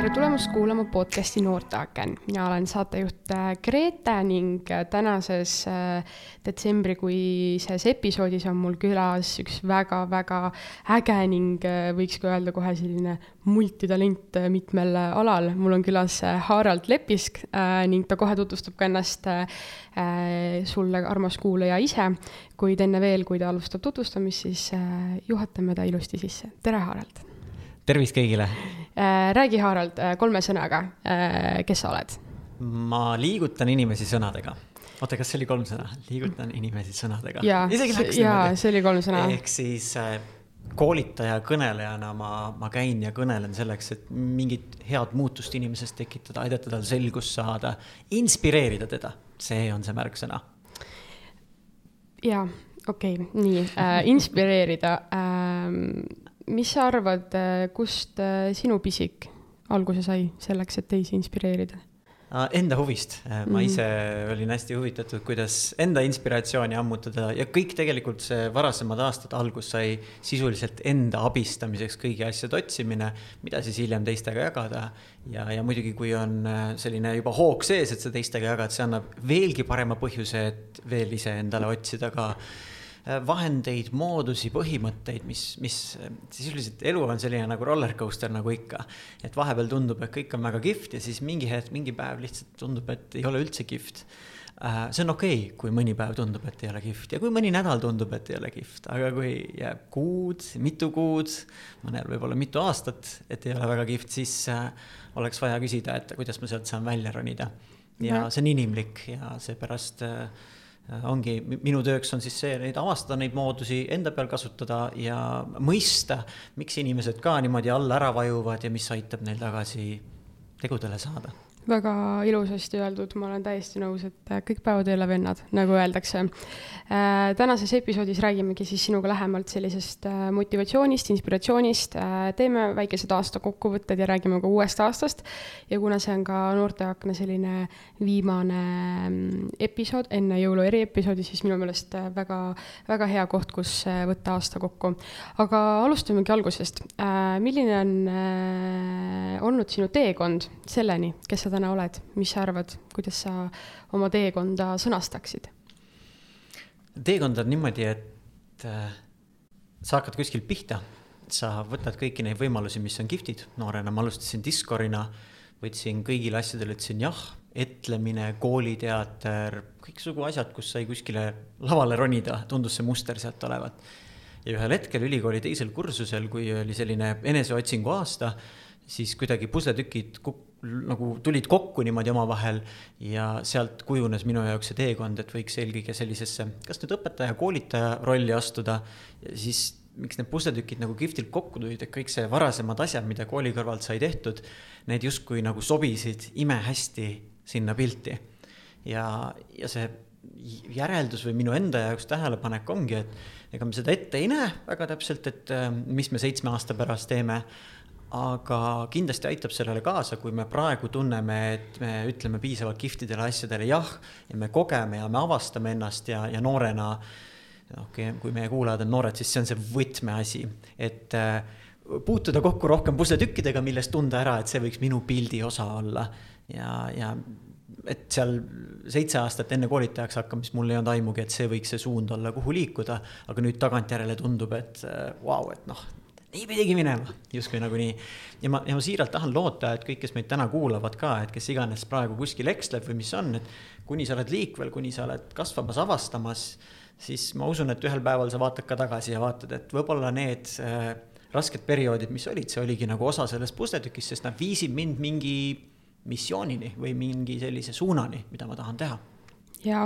tere tulemast kuulama podcasti Noorteaken. mina olen saatejuht äh, Grete ning äh, tänases äh, detsembrikuises episoodis on mul külas üks väga-väga äge ning võiks ka öelda kohe selline multitalent mitmel alal. mul on külas Harald Lepisk ning ta kohe tutvustab ka ennast sulle, armas kuulaja ise. kuid enne veel, kui ta alustab tutvustamist, siis juhatame ta ilusti sisse. tere, Harald! Tervist kõigile Äh, räägi, Harald, äh, kolme sõnaga, äh, kes sa oled? ma liigutan inimesi sõnadega. oota, kas see oli kolm sõna? liigutan inimesi sõnadega. jaa, see oli kolm sõna. ehk siis koolitaja, kõnelejana ma, ma käin ja kõnelen selleks, et mingit head muutust inimeses tekitada, aidata tal selgust saada, inspireerida teda, see on see märksõna. jaa, okei okay,, nii äh,, inspireerida äh, mis sa arvad, äh, kust äh, sinu pisik alguse sai selleks, et teisi inspireerida? Enda huvist, äh, ma mhm. ise olin hästi huvitatud, kuidas enda inspiratsiooni ammutada ja kõik tegelikult see varasemad aastad algus sai sisuliselt enda abistamiseks kõigi asjade otsimine, mida siis hiljem teistega jagada. ja, ja muidugi, kui on selline juba hoog sees, et sa teistega jagad, see annab veelgi parema põhjuse, et veel iseendale otsida ka vahendeid, moodusi, põhimõtteid, mis, mis sisuliselt elu on selline nagu rollercoaster nagu ikka. et vahepeal tundub, et kõik on väga kihvt ja siis mingi hetk, mingi päev lihtsalt tundub, et ei ole üldse kihvt. Äh, see on okei okay,, kui mõni päev tundub, et ei ole kihvt ja kui mõni nädal tundub, et ei ole kihvt, aga kui jääb kuud, mitu kuud, mõnel võib-olla mitu aastat, et ei ole väga kihvt, siis äh, oleks vaja küsida, et kuidas ma sealt saan välja ronida. ja see on inimlik ja seepärast äh, Äh, ongi, minu tööks on siis see, neid avastada, neid moodusi enda peal kasutada ja mõista, miks inimesed ka niimoodi alla ära vajuvad ja mis aitab neil tagasi tegudele saada väga ilusasti öeldud, ma olen täiesti nõus, et äh, kõik päevad ei ole vennad, nagu öeldakse. Äh, tänases episoodis räägimegi siis sinuga lähemalt sellisest äh, motivatsioonist, inspiratsioonist, teeme väikesed aasta kokkuvõtted ja räägime ka uuest aastast. ja kuna see on ka Noorteakna selline viimane mm, episood enne jõulu eriepisoodi, siis minu meelest väga, väga hea koht, kus võtta aasta kokku. aga alustamegi algusest. milline on olnud sinu teekond selleni, kes sa sa täna oled, mis sa arvad, kuidas sa oma teekonda sõnastaksid? teekond on niimoodi, et äh, sa hakkad kuskilt pihta, sa võtad kõiki neid võimalusi, mis on kihvtid, noorena ma alustasin diskorina, võtsin kõigile asjadele, ütlesin jah, etlemine, kooliteater, kõiksugu asjad, kus sai kuskile lavale ronida, tundus see muster sealt olevat. ja ühel hetkel ülikooli teisel kursusel, kui oli selline eneseotsingu aasta, siis kuidagi pusletükid kuk-, nagu tulid kokku niimoodi omavahel ja sealt kujunes minu jaoks see teekond, et võiks eelkõige sellisesse, kas nüüd õpetaja, koolitaja rolli astuda siis miks need pusletükid nagu kihvtilt kokku tulid, et kõik see varasemad asjad, mida kooli kõrvalt sai tehtud, need justkui nagu sobisid imehästi sinna pilti. ja, ja see järeldus või minu enda jaoks tähelepanek ongi, et ega me seda ette ei näe väga täpselt, et mis me seitsme aasta pärast teeme aga kindlasti aitab sellele kaasa, kui me praegu tunneme, et me ütleme piisavalt kihvtidele asjadele jah ja me kogeme ja me avastame ennast ja, ja noorena okay,, kui meie kuulajad on noored, siis see on see võtmeasi, et äh, puutuda kokku rohkem pusletükkidega, millest tunda ära, et see võiks minu pildi osa olla. Ja, ja et seal seitse aastat enne koolitajaks hakkamist mul ei olnud aimugi, et see võiks see suund olla, kuhu liikuda, aga nüüd tagantjärele tundub, et äh, vau wow,, et noh, nii pidigi minema, justkui nagunii. ja ma, ja ma siiralt tahan loota, et kõik, kes meid täna kuulavad ka, et kes iganes praegu kuskil eksleb või mis on, et kuni sa oled liikvel, kuni sa oled kasvamas, avastamas, siis ma usun, et ühel päeval sa vaatad ka tagasi ja vaatad, et võib-olla need äh, rasked perioodid, mis olid, see oligi nagu osa sellest pusletükist, sest nad viisid mind mingi missioonini või mingi sellise suunani, mida ma tahan teha ja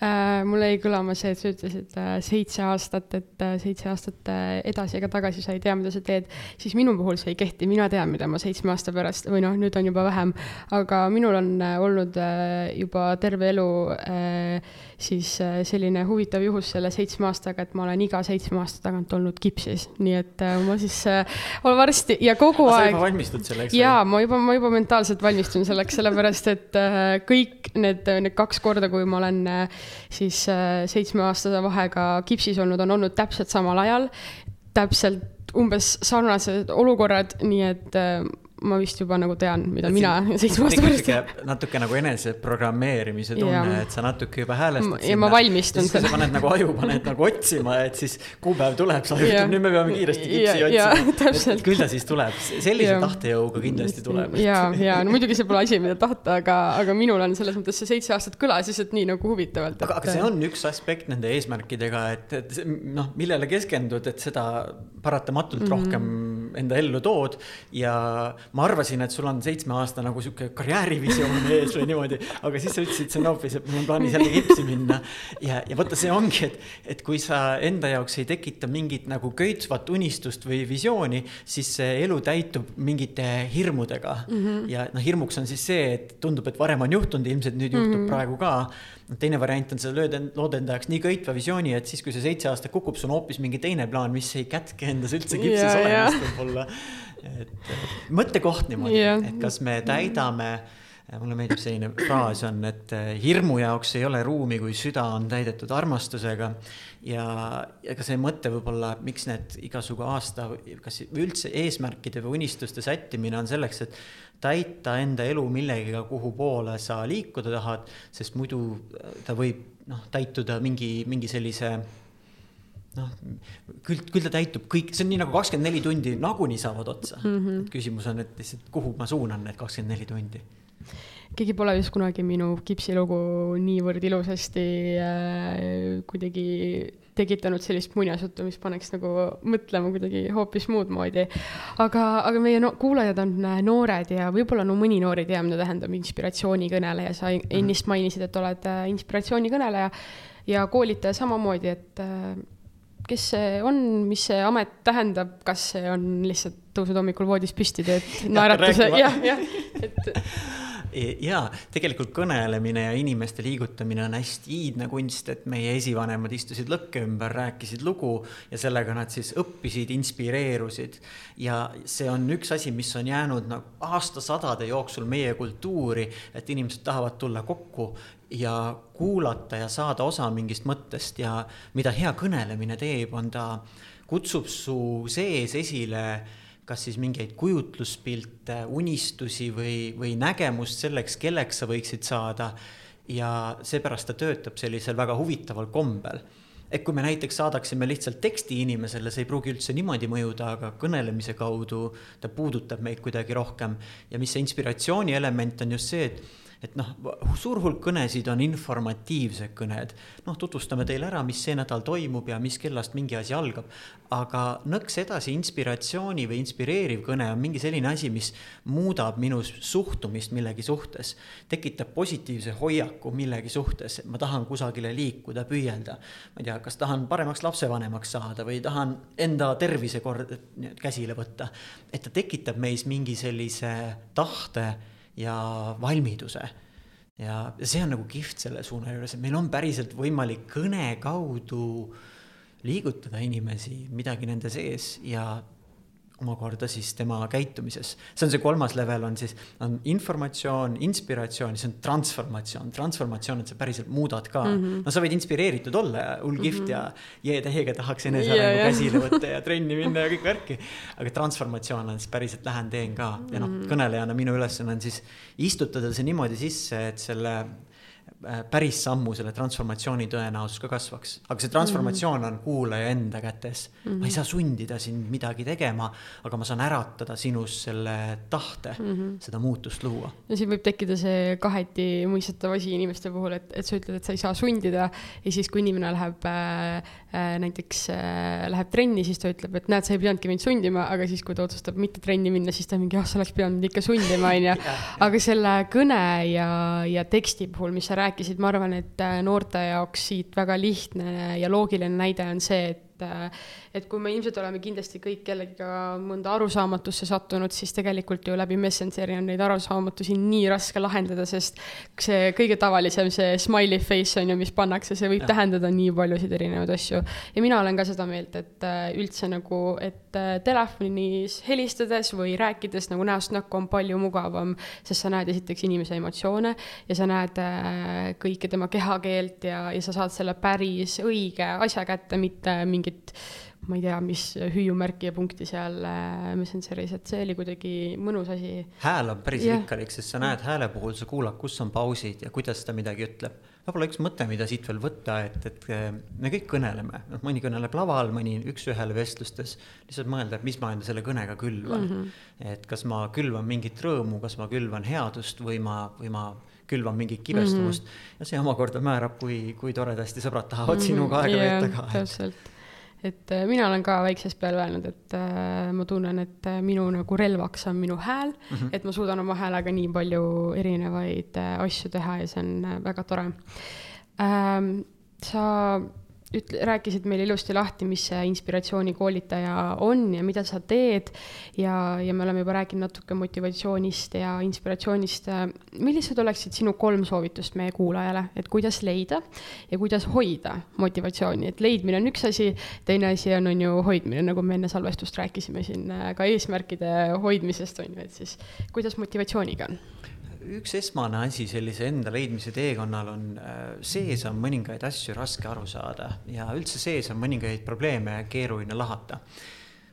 äh, mul jäi kõlama see, et sa ütlesid äh, seitse aastat, et äh, seitse aastat äh, edasi ega tagasi sa ei tea, mida sa teed, siis minu puhul see ei kehti, mina tean, mida ma seitsme aasta pärast või noh, nüüd on juba vähem, aga minul on äh, olnud äh, juba terve elu äh, siis äh, selline huvitav juhus selle seitsme aastaga, et ma olen iga seitsme aasta tagant olnud kipsis, nii et äh, ma siis äh, olen varsti ja kogu Aa, aeg. sa juba valmistud selleks? jaa, ma juba, ma juba mentaalselt valmistun selleks, sellepärast et kõik need, need kaks korda, kui ma olen siis seitsmeaastase vahega kipsis olnud, on olnud täpselt samal ajal, täpselt umbes sarnased olukorrad, nii et ma vist juba nagu tean, mida et mina seitsme aasta pärast natuke nagu eneseprogrammeerimise tunne, et sa natuke juba häälestad. ja ma valmistun selleks. paned nagu aju, paned nagu otsima, et siis kuupäev tuleb, sa ütled, nüüd me peame kiiresti kipsi otsima. küll ta siis tuleb, sellise ja. tahtejõuga kindlasti tuleb. ja, ja no muidugi see pole asi, mida tahta, aga, aga minul on selles mõttes see seitse aastat kõlas lihtsalt nii nagu huvitavalt. aga, aga see on üks aspekt nende eesmärkidega, et, et noh, millele keskendud, et seda paratamatult mm -hmm. rohkem enda ellu tood ja ma arvasin, et sul on seitsme aasta nagu sihuke karjäärivisioon ees või niimoodi, aga siis sa ütlesid, see on hoopis, et mul on plaanis jälle kipsi minna. ja, ja vaata, see ongi, et, et kui sa enda jaoks ei tekita mingit nagu köitsvat unistust või visiooni, siis see elu täitub mingite hirmudega mm. -hmm. ja noh, hirmuks on siis see, et tundub, et varem on juhtunud, ilmselt nüüd juhtub mm -hmm. praegu ka. Teine variant on, sa lööd, lood enda jaoks nii köitva visiooni, et siis, kui see seitse aastat kukub, sul on hoopis mingi teine plaan, mis ei kätke endas üldse kipsis olemist võib-olla et mõttekoht niimoodi yeah., et kas me täidame mulle meeldib selline fraas on, et eh, hirmu jaoks ei ole ruumi, kui süda on täidetud armastusega. ja, ja ka see mõte võib-olla, miks need igasugu aasta, kas üldse eesmärkide või unistuste sättimine on selleks, et täita enda elu millegiga, kuhu poole sa liikuda tahad, sest muidu ta võib noh, täituda mingi, mingi sellise noh, küll, küll ta täitub kõik, see on nii nagu kakskümmend neli tundi nagunii saavad otsa mm. -hmm. küsimus on, et lihtsalt kuhu ma suunan need kakskümmend neli tundi. keegi pole vist kunagi minu kipsilugu niivõrd ilusasti äh, kuidagi tekitanud sellist muinasjuttu, mis paneks nagu mõtlema kuidagi hoopis muud moodi. aga, aga meie no, kuulajad on äh, noored ja võib-olla no mõni noor ei tea, mida tähendab inspiratsioonikõneleja, sa mhm. ennist mainisid, et oled äh, inspiratsioonikõneleja ja koolitaja samamoodi, et äh, kes see on, mis see amet tähendab, kas see on lihtsalt tõused hommikul voodis püsti, teed naeratuse, jah, jah, et ja tegelikult kõnelemine ja inimeste liigutamine on hästi iidne kunst, et meie esivanemad istusid lõkke ümber, rääkisid lugu ja sellega nad siis õppisid, inspireerusid. ja see on üks asi, mis on jäänud nagu aastasadade jooksul meie kultuuri, et inimesed tahavad tulla kokku ja kuulata ja saada osa mingist mõttest ja mida hea kõnelemine teeb, on ta kutsub su sees esile kas siis mingeid kujutluspilte, unistusi või, või nägemust selleks, kelleks sa võiksid saada. ja seepärast ta töötab sellisel väga huvitaval kombel. et kui me näiteks saadaksime lihtsalt teksti inimesele, see ei pruugi üldse niimoodi mõjuda, aga kõnelemise kaudu ta puudutab meid kuidagi rohkem. ja mis see inspiratsiooni element on just see, et et noh, suur hulk kõnesid on informatiivsed kõned. noh, tutvustame teile ära, mis see nädal toimub ja mis kellast mingi asi algab. aga nõks edasi inspiratsiooni või inspireeriv kõne on mingi selline asi, mis muudab minu suhtumist millegi suhtes. tekitab positiivse hoiaku millegi suhtes, ma tahan kusagile liikuda, püüelda. ma ei tea, kas tahan paremaks lapsevanemaks saada või tahan enda tervise kord käsile võtta. et ta tekitab meis mingi sellise tahte ja valmiduse. ja see on nagu kihvt selle suuna juures, et meil on päriselt võimalik kõne kaudu liigutada inimesi midagi nende sees ja omakorda siis tema käitumises. see on see kolmas level on siis, on informatsioon, inspiratsioon, siis on transformatsioon. transformatsioon, et sa päriselt muudad ka mm. -hmm. no sa võid inspireeritud olla ja hull kihvt mm -hmm. ja jee-täiega tahaks enesearengu yeah, käsile võtta ja trenni minna ja kõik värki. aga transformatsioon on siis päriselt lähen teen ka ja noh, mhm. kõnelejana minu ülesanne on siis istutada see niimoodi sisse, et selle päris sammu selle transformatsiooni tõenäosus ka kasvaks. aga see transformatsioon on kuulaja enda kätes mm. -hmm. ma ei saa sundida sind midagi tegema, aga ma saan äratada sinus selle tahte mm -hmm. seda muutust luua. no siin võib tekkida see kaheti mõistetav asi inimeste puhul, et, et sa ütled, et sa ei saa sundida ja siis, kui inimene läheb äh, äh, näiteks äh, läheb trenni, siis ta ütleb, et näed, sa ei pidanudki mind sundima, aga siis, kui ta otsustab mitte trenni minna, siis ta mingi, ah, sa oleks pidanud mind ikka sundima, onju. aga selle kõne ja, ja teksti puhul, mis sa räägid, rääkisid, ma arvan, et äh, noorte jaoks siit väga lihtne ja loogiline näide on see, et et, äh, et kui me ilmselt oleme kindlasti kõik kellegiga mõnda arusaamatusse sattunud, siis tegelikult ju läbi Messengeri on neid arusaamatusi nii raske lahendada, sest see kõige tavalisem, see smiley face on ju, mis pannakse, see võib ja. tähendada nii paljusid erinevaid asju. ja mina olen ka seda meelt, et äh, üldse nagu, et äh, telefonis helistades või rääkides nagu näost näkku on palju mugavam, sest sa näed esiteks inimese emotsioone ja sa näed kõike tema kehakeelt ja, ja sa saad selle päris õige asja kätte, mitte mingi mingit ma ei tea, mis hüüumärki ja punkti seal äh, Messengeris, et see oli kuidagi mõnus asi. hääl on päris yeah. rikkalik, sest sa näed hääle puhul, sa kuulad, kus on pausid ja kuidas ta midagi ütleb. võib-olla üks mõte, mida siit veel võtta, et, et äh, me kõik kõneleme, noh, mõni kõneleb laval, mõni üks-ühele vestlustes. lihtsalt mõelda, et mis ma enda selle kõnega külvan mm. -hmm. et kas ma külvan mingit rõõmu, kas ma külvan headust või ma, või ma külvan mingit kibestumust mm. -hmm. ja see omakorda määrab, kui, kui toredasti sõbrad tahavad mm -hmm. sinuga aega yeah, veeta ka. täpselt et äh, mina olen ka väiksest peale öelnud, et äh, ma tunnen, et äh, minu nagu relvaks on minu hääl mm, -hmm. et ma suudan oma häälega nii palju erinevaid asju teha ja see on väga tore ähm,. sa ütle, rääkisid meile ilusti lahti, mis see inspiratsioonikoolitaja on ja mida sa teed. ja, ja me oleme juba rääkinud natuke motivatsioonist ja inspiratsioonist. millised oleksid sinu kolm soovitust meie kuulajale, et kuidas leida ja kuidas hoida motivatsiooni, et leidmine on üks asi, teine asi on, on ju hoidmine, nagu me enne salvestust rääkisime siin ka eesmärkide hoidmisest on ju, et siis kuidas motivatsiooniga on? Üks esmane asi sellise enda leidmise teekonnal on, äh, sees on mõningaid asju raske aru saada ja üldse sees on mõningaid probleeme keeruline lahata.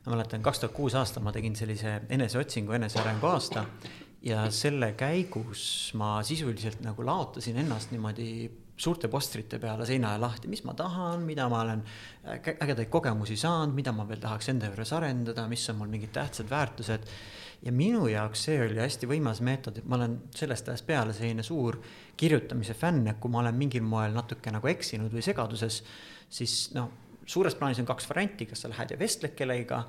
ma mäletan, kaks tuhat kuus aastal ma tegin sellise eneseotsingu, enesearengu aasta ja selle käigus ma sisuliselt nagu laotasin ennast niimoodi suurte postrite peale seina ja lahti, mis ma tahan, mida ma olen ägedaid kogemusi saanud, mida ma veel tahaks enda juures arendada, mis on mul mingid tähtsad väärtused ja minu jaoks see oli hästi võimas meetod, et ma olen sellest ajast peale selline suur kirjutamise fänn, et kui ma olen mingil moel natuke nagu eksinud või segaduses, siis noh, suures plaanis on kaks varianti, kas sa lähed ja vestled kellegiga,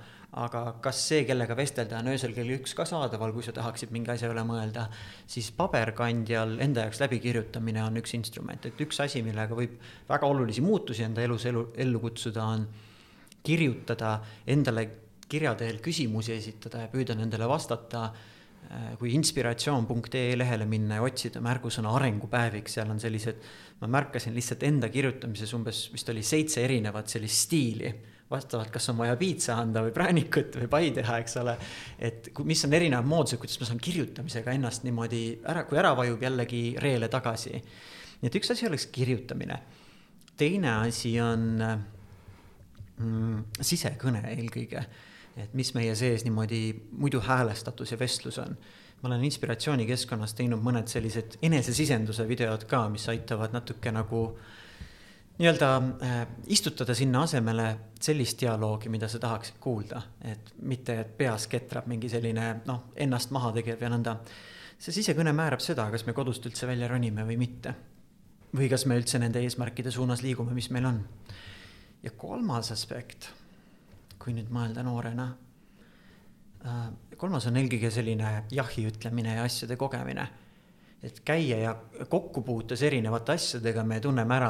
aga kas see, kellega vestelda on öösel kell üks ka saadaval, kui sa tahaksid mingi asja üle mõelda, siis paberkandjal enda jaoks läbikirjutamine on üks instrument, et üks asi, millega võib väga olulisi muutusi enda elus elu, ellu kutsuda, on kirjutada endale kirja teel küsimusi esitada ja püüda nendele vastata. Äh, kui inspiratsioon.ee lehele minna ja otsida märgusõna arengupäeviks, seal on sellised, ma märkasin lihtsalt enda kirjutamises umbes vist oli seitse erinevat sellist stiili vastavalt, kas on vaja piitsa anda või präänikut või pai teha, eks ole. et mis on erinevad moodused, kuidas ma saan kirjutamisega ennast niimoodi ära, kui ära vajub jällegi reele tagasi. nii et üks asi oleks kirjutamine. teine asi on mm, sisekõne eelkõige et mis meie sees niimoodi muidu häälestatus ja vestlus on. ma olen inspiratsioonikeskkonnas teinud mõned sellised enesesisenduse videod ka, mis aitavad natuke nagu nii-öelda äh, istutada sinna asemele sellist dialoogi, mida sa tahaksid kuulda, et mitte, et peas ketrab mingi selline noh, ennast maha tegev ja nõnda. see sisekõne määrab seda, kas me kodust üldse välja ronime või mitte. või kas me üldse nende eesmärkide suunas liigume, mis meil on. ja kolmas aspekt kui nüüd mõelda noorena. Äh, kolmas on eelkõige selline jahi ütlemine ja asjade kogemine. et käia ja kokkupuutes erinevate asjadega me tunneme ära,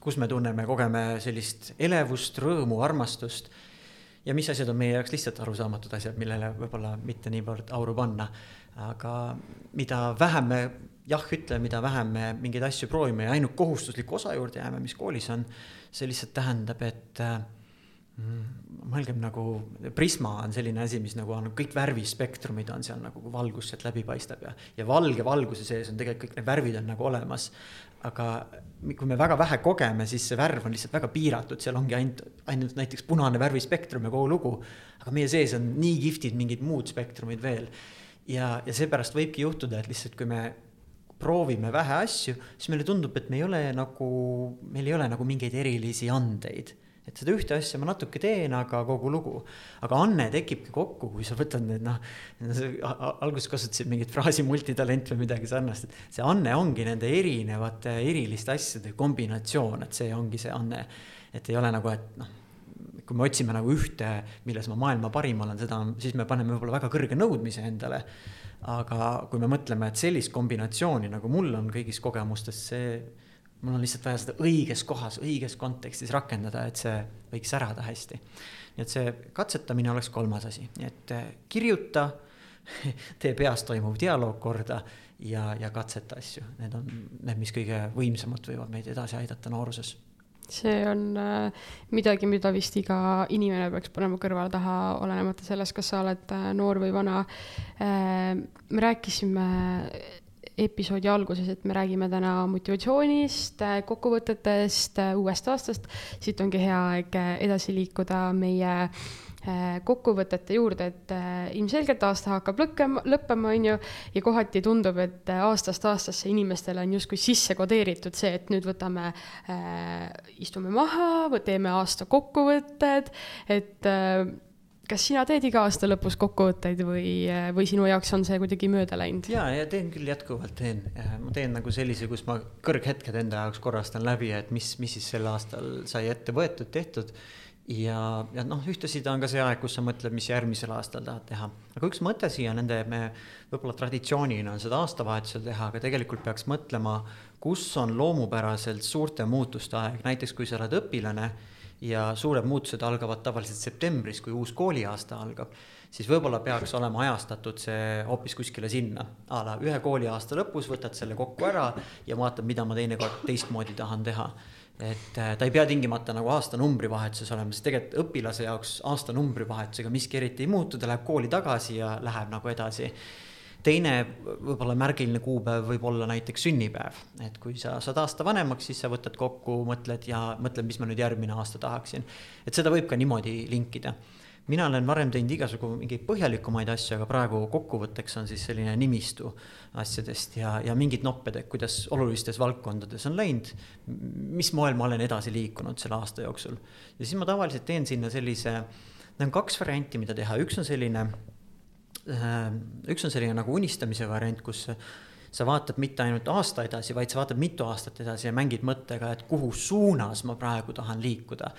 kus me tunneme, kogeme sellist elevust, rõõmu, armastust. ja mis asjad on meie jaoks lihtsalt arusaamatud asjad, millele võib-olla mitte niivõrd auru panna. aga mida vähem me jah ütleme, mida vähem me mingeid asju proovime ja ainult kohustusliku osa juurde jääme, mis koolis on, see lihtsalt tähendab, et äh, mõelgem nagu, prisma on selline asi, mis nagu on kõik värvispektrumid on seal nagu valgus sealt läbi paistab ja, ja valge valguse sees on tegelikult kõik need värvid on nagu olemas. aga kui me väga vähe kogeme, siis see värv on lihtsalt väga piiratud, seal ongi ainult, ainult näiteks punane värvispektrum ja kogu lugu. aga meie sees on nii kihvtid mingid muud spektrumid veel. ja, ja seepärast võibki juhtuda, et lihtsalt kui me proovime vähe asju, siis meile tundub, et me ei ole nagu, meil ei ole nagu mingeid erilisi andeid et seda ühte asja ma natuke teen, aga kogu lugu. aga anne tekibki kokku, kui sa võtad need noh, alguses kasutasid mingit fraasi multitalent või midagi sarnast, et see anne ongi nende erinevate eriliste asjade kombinatsioon, et see ongi see anne. et ei ole nagu, et noh, kui me otsime nagu ühte, milles ma maailma parim olen, seda, siis me paneme võib-olla väga kõrge nõudmise endale. aga kui me mõtleme, et sellist kombinatsiooni nagu mul on kõigis kogemustes, see mul on lihtsalt vaja seda õiges kohas, õiges kontekstis rakendada, et see võiks särada hästi. nii et see katsetamine oleks kolmas asi, nii et eh, kirjuta, tee peas toimuv dialoog korda ja, ja katseta asju, need on need, mis kõige võimsamalt võivad meid edasi aidata nooruses. See on äh, midagi, mida vist iga inimene peaks panema kõrvale taha, olenemata sellest, kas sa oled äh, noor või vana. Me rääkisime episoodi alguses, et me räägime täna motivatsioonist, kokkuvõtetest, uuest aastast, siit ongi hea aeg edasi liikuda meie kokkuvõtete juurde, et ilmselgelt aasta hakkab lõkkema, lõppema, on ju, ja kohati tundub, et aastast aastasse inimestele on justkui sisse kodeeritud see, et nüüd võtame istume maha, teeme aasta kokkuvõtted, et kas sina teed iga aasta lõpus kokkuvõtteid või, või sinu jaoks on see kuidagi mööda läinud? ja, ja teen küll jätkuvalt teen, ma teen nagu sellise, kus ma kõrghetked enda jaoks korrastan läbi, et mis, mis siis sel aastal sai ette võetud, tehtud. ja, ja noh, ühtlasi ta on ka see aeg, kus sa mõtled, mis järgmisel aastal tahad teha. aga üks mõte siia nende, me võib-olla traditsioonina on seda aastavahetusel teha, aga tegelikult peaks mõtlema, kus on loomupäraselt suurte muutuste aeg, näiteks kui sa oled õpilane ja suured muutused algavad tavaliselt septembris, kui uus kooliaasta algab, siis võib-olla peaks olema ajastatud see hoopis kuskile sinna. a la ühe kooliaasta lõpus võtad selle kokku ära ja vaatad, mida ma teinekord teistmoodi tahan teha. et äh, ta ei pea tingimata nagu aastanumbri vahetuses olema, sest tegelikult õpilase jaoks aastanumbri vahetusega miski eriti ei muutu, ta läheb kooli tagasi ja läheb nagu edasi teine võib-olla märgiline kuupäev võib olla näiteks sünnipäev, et kui sa saad aasta vanemaks, siis sa võtad kokku, mõtled ja mõtled, mis ma nüüd järgmine aasta tahaksin. et seda võib ka niimoodi linkida. mina olen varem teinud igasugu mingeid põhjalikumaid asju, aga praegu kokkuvõtteks on siis selline nimistu asjadest ja, ja mingid nopped, et kuidas olulistes valdkondades on läinud. mis moel ma olen edasi liikunud selle aasta jooksul ja siis ma tavaliselt teen sinna sellise, need on kaks varianti, mida teha, üks on selline üks on selline nagu unistamise variant, kus sa vaatad mitte ainult aasta edasi, vaid sa vaatad mitu aastat edasi ja mängid mõttega, et kuhu suunas ma praegu tahan liikuda.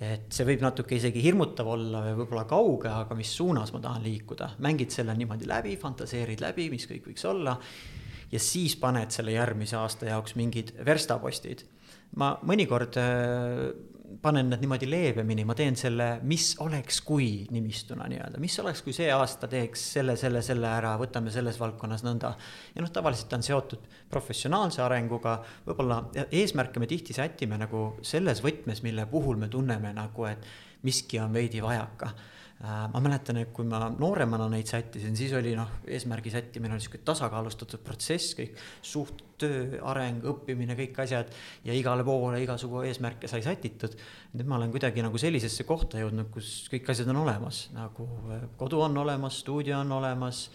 et see võib natuke isegi hirmutav olla või võib-olla kauge, aga mis suunas ma tahan liikuda, mängid selle niimoodi läbi, fantaseerid läbi, mis kõik võiks olla. ja siis paned selle järgmise aasta jaoks mingid verstapostid. ma mõnikord äh, panen need niimoodi leebemini, ma teen selle, mis oleks, kui nimistuna nii-öelda, mis oleks, kui see aasta teeks selle, selle, selle ära, võtame selles valdkonnas nõnda. ja noh, tavaliselt on seotud professionaalse arenguga, võib-olla eesmärke me tihti sätime nagu selles võtmes, mille puhul me tunneme nagu, et miski on veidi vajaka ma mäletan, et kui ma nooremana neid sättisin, siis oli noh, eesmärgi sättimine oli sihuke tasakaalustatud protsess, kõik suht töö, areng, õppimine, kõik asjad ja igale poole igasugu eesmärke sai sätitud. nüüd ma olen kuidagi nagu sellisesse kohta jõudnud, kus kõik asjad on olemas, nagu äh, kodu on olemas, stuudio on olemas,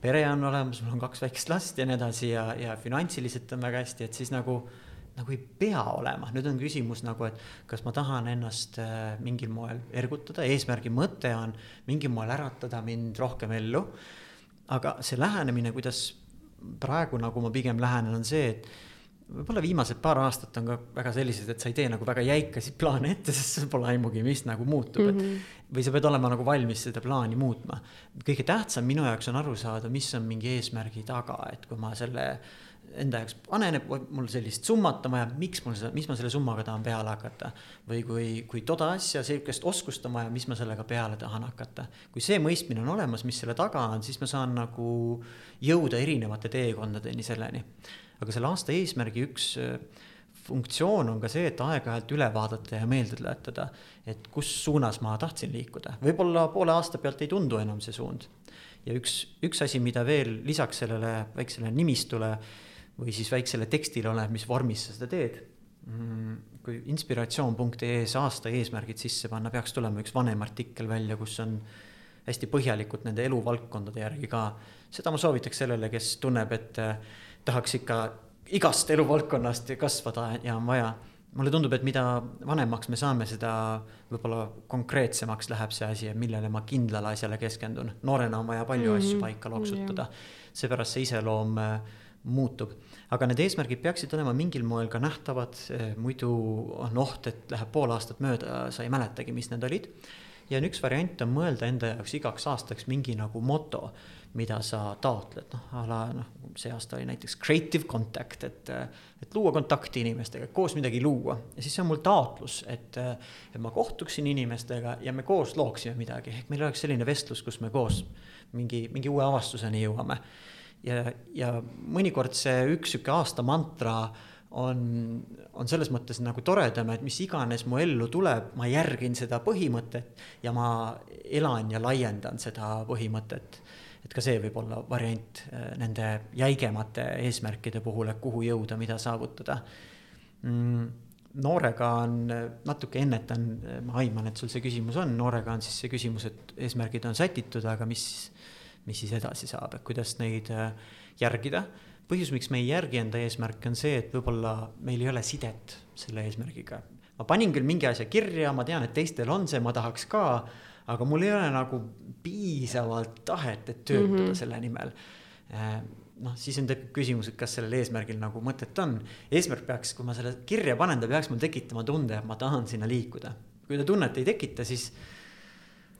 pere on olemas, mul on kaks väikest last ja nii edasi ja, ja finantsiliselt on väga hästi, et siis nagu nagu ei pea olema, nüüd on küsimus nagu, et kas ma tahan ennast äh, mingil moel ergutada, eesmärgi mõte on mingil moel äratada mind rohkem ellu. aga see lähenemine, kuidas praegu nagu ma pigem lähenen, on see, et võib-olla viimased paar aastat on ka väga sellised, et sa ei tee nagu väga jäikasid plaane ette, sest sul pole aimugi, mis nagu muutub mm, -hmm. et. või sa pead olema nagu valmis seda plaani muutma. kõige tähtsam minu jaoks on aru saada, mis on mingi eesmärgi taga, et kui ma selle enda jaoks panen, et mul sellist summat on vaja, miks mul seda, mis ma selle summaga tahan peale hakata. või kui, kui toda asja, sihukest oskust on vaja, mis ma sellega peale tahan hakata. kui see mõistmine on olemas, mis selle taga on, siis ma saan nagu jõuda erinevate teekondadeni selleni. aga selle aasta eesmärgi üks äh, funktsioon on ka see, et aeg-ajalt üle vaadata ja meelde tuletada, et kus suunas ma tahtsin liikuda. võib-olla poole aasta pealt ei tundu enam see suund. ja üks, üks asi, mida veel lisaks sellele väiksele nimistule või siis väiksele tekstile, oleneb, mis vormis sa seda teed. Mm, kui inspiratsioon.ee-s aasta eesmärgid sisse panna, peaks tulema üks vanem artikkel välja, kus on hästi põhjalikult nende eluvaldkondade järgi ka. seda ma soovitaks sellele, kes tunneb, et eh, tahaks ikka igast eluvaldkonnast kasvada ja on vaja. mulle tundub, et mida vanemaks me saame, seda võib-olla konkreetsemaks läheb see asi, millele ma kindlale asjale keskendun. noorena on vaja palju mm -hmm. asju paika loksutada, seepärast see iseloom äh, muutub. Aga need eesmärgid peaksid olema mingil moel ka nähtavad, eh, muidu on oht, et läheb pool aastat mööda, sa ei mäletagi, mis need olid. ja on üks variant on mõelda enda jaoks igaks aastaks mingi nagu moto, mida sa taotled, noh a la noh, see aasta oli näiteks creative contact, et. et luua kontakti inimestega, koos midagi luua ja siis on mul taotlus, et, et ma kohtuksin inimestega ja me koos looksime midagi, ehk meil oleks selline vestlus, kus me koos mingi, mingi uue avastuseni jõuame ja, ja mõnikord see üks sihuke aasta mantra on, on selles mõttes nagu toredam, et mis iganes mu ellu tuleb, ma järgin seda põhimõtet ja ma elan ja laiendan seda põhimõtet. et ka see võib olla variant äh, nende jäigemate eesmärkide puhul, et kuhu jõuda, mida saavutada mm,. noorega on, natuke ennetan, ma aiman, et sul see küsimus on, noorega on siis see küsimus, et eesmärgid on sätitud, aga mis, mis siis edasi saab, et kuidas neid äh, järgida põhjus, miks me ei järgi enda eesmärke, on see, et võib-olla meil ei ole sidet selle eesmärgiga. ma panin küll mingi asja kirja, ma tean, et teistel on see, ma tahaks ka, aga mul ei ole nagu piisavalt tahet, et töötada mm -hmm. selle nimel. Äh, noh, siis on tekib küsimus, et kas sellel eesmärgil nagu mõtet on. eesmärk peaks, kui ma selle kirja panen, ta peaks mul tekitama tunde, et ma tahan sinna liikuda. kui ta tunnet ei tekita, siis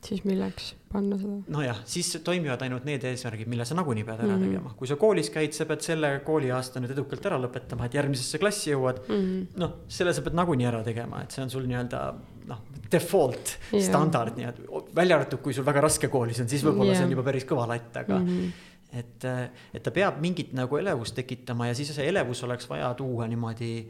siis milleks panna seda? nojah, siis toimivad ainult need eesmärgid, mille sa nagunii pead ära mm -hmm. tegema, kui sa koolis käid, sa pead selle kooliaasta nüüd edukalt ära lõpetama, et järgmisesse klassi jõuad mm -hmm.. noh, selle sa pead nagunii ära tegema, et see on sul nii-öelda noh, default yeah. standard nii-öelda, välja arvatud, kui sul väga raske koolis on, siis võib-olla yeah. see on juba päris kõva latt, aga mm. -hmm et, et ta peab mingit nagu elevust tekitama ja siis see elevus oleks vaja tuua niimoodi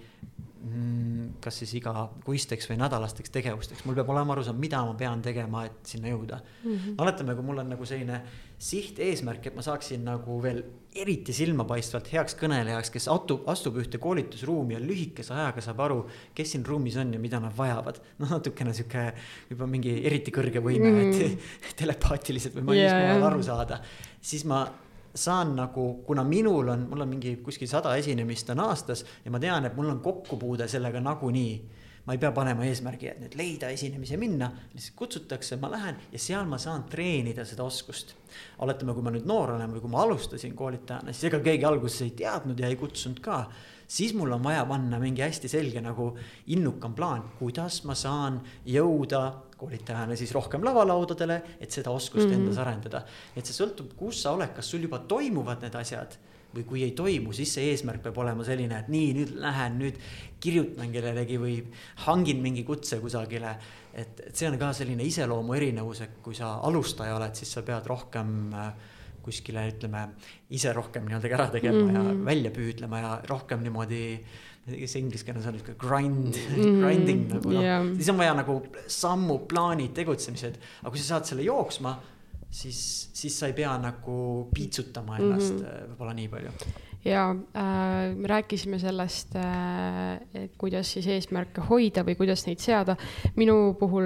kas siis igakuisteks või nädalasteks tegevusteks, mul peab olema arusaam, mida ma pean tegema, et sinna jõuda mm. -hmm. oletame, kui mul on nagu selline siht, eesmärk, et ma saaksin nagu veel eriti silmapaistvalt heaks kõnelejaks, kes atub, astub ühte koolitusruumi ja lühikese ajaga saab aru, kes siin ruumis on ja mida nad vajavad. noh, natukene sihuke juba mingi eriti kõrge võime mm, -hmm. et telepaatiliselt või yeah, yeah. aru saada, siis ma saan nagu, kuna minul on, mul on mingi kuskil sada esinemist on aastas ja ma tean, et mul on kokkupuude sellega nagunii. ma ei pea panema eesmärgi, et nüüd leida esinemisi ja minna, lihtsalt kutsutakse, ma lähen ja seal ma saan treenida seda oskust. oletame, kui ma nüüd noor olen või kui ma alustasin koolitajana, siis ega keegi alguses ei teadnud ja ei kutsunud ka siis mul on vaja panna mingi hästi selge nagu innukam plaan, kuidas ma saan jõuda koolitajana siis rohkem lavalaudadele, et seda oskust mm -hmm. endas arendada. et see sõltub, kus sa oled, kas sul juba toimuvad need asjad või kui ei toimu, siis see eesmärk peab olema selline, et nii, nüüd lähen, nüüd kirjutan kellelegi või hangin mingi kutse kusagile. et, et see on ka selline iseloomu erinevus, et kui sa alustaja oled, siis sa pead rohkem äh, kuskile ütleme ise rohkem nii-öelda ära tegema mm -hmm. ja mhm. välja püüdlema ja rohkem niimoodi kes inglise keeles on niisugune grind mm, grinding nagu noh yeah., siis on vaja nagu sammu, plaanid, tegutsemised, aga kui sa saad selle jooksma, siis, siis sa ei pea nagu piitsutama ennast mm -hmm. võib-olla nii palju ja äh, me rääkisime sellest äh,, kuidas siis eesmärke hoida või kuidas neid seada. minu puhul,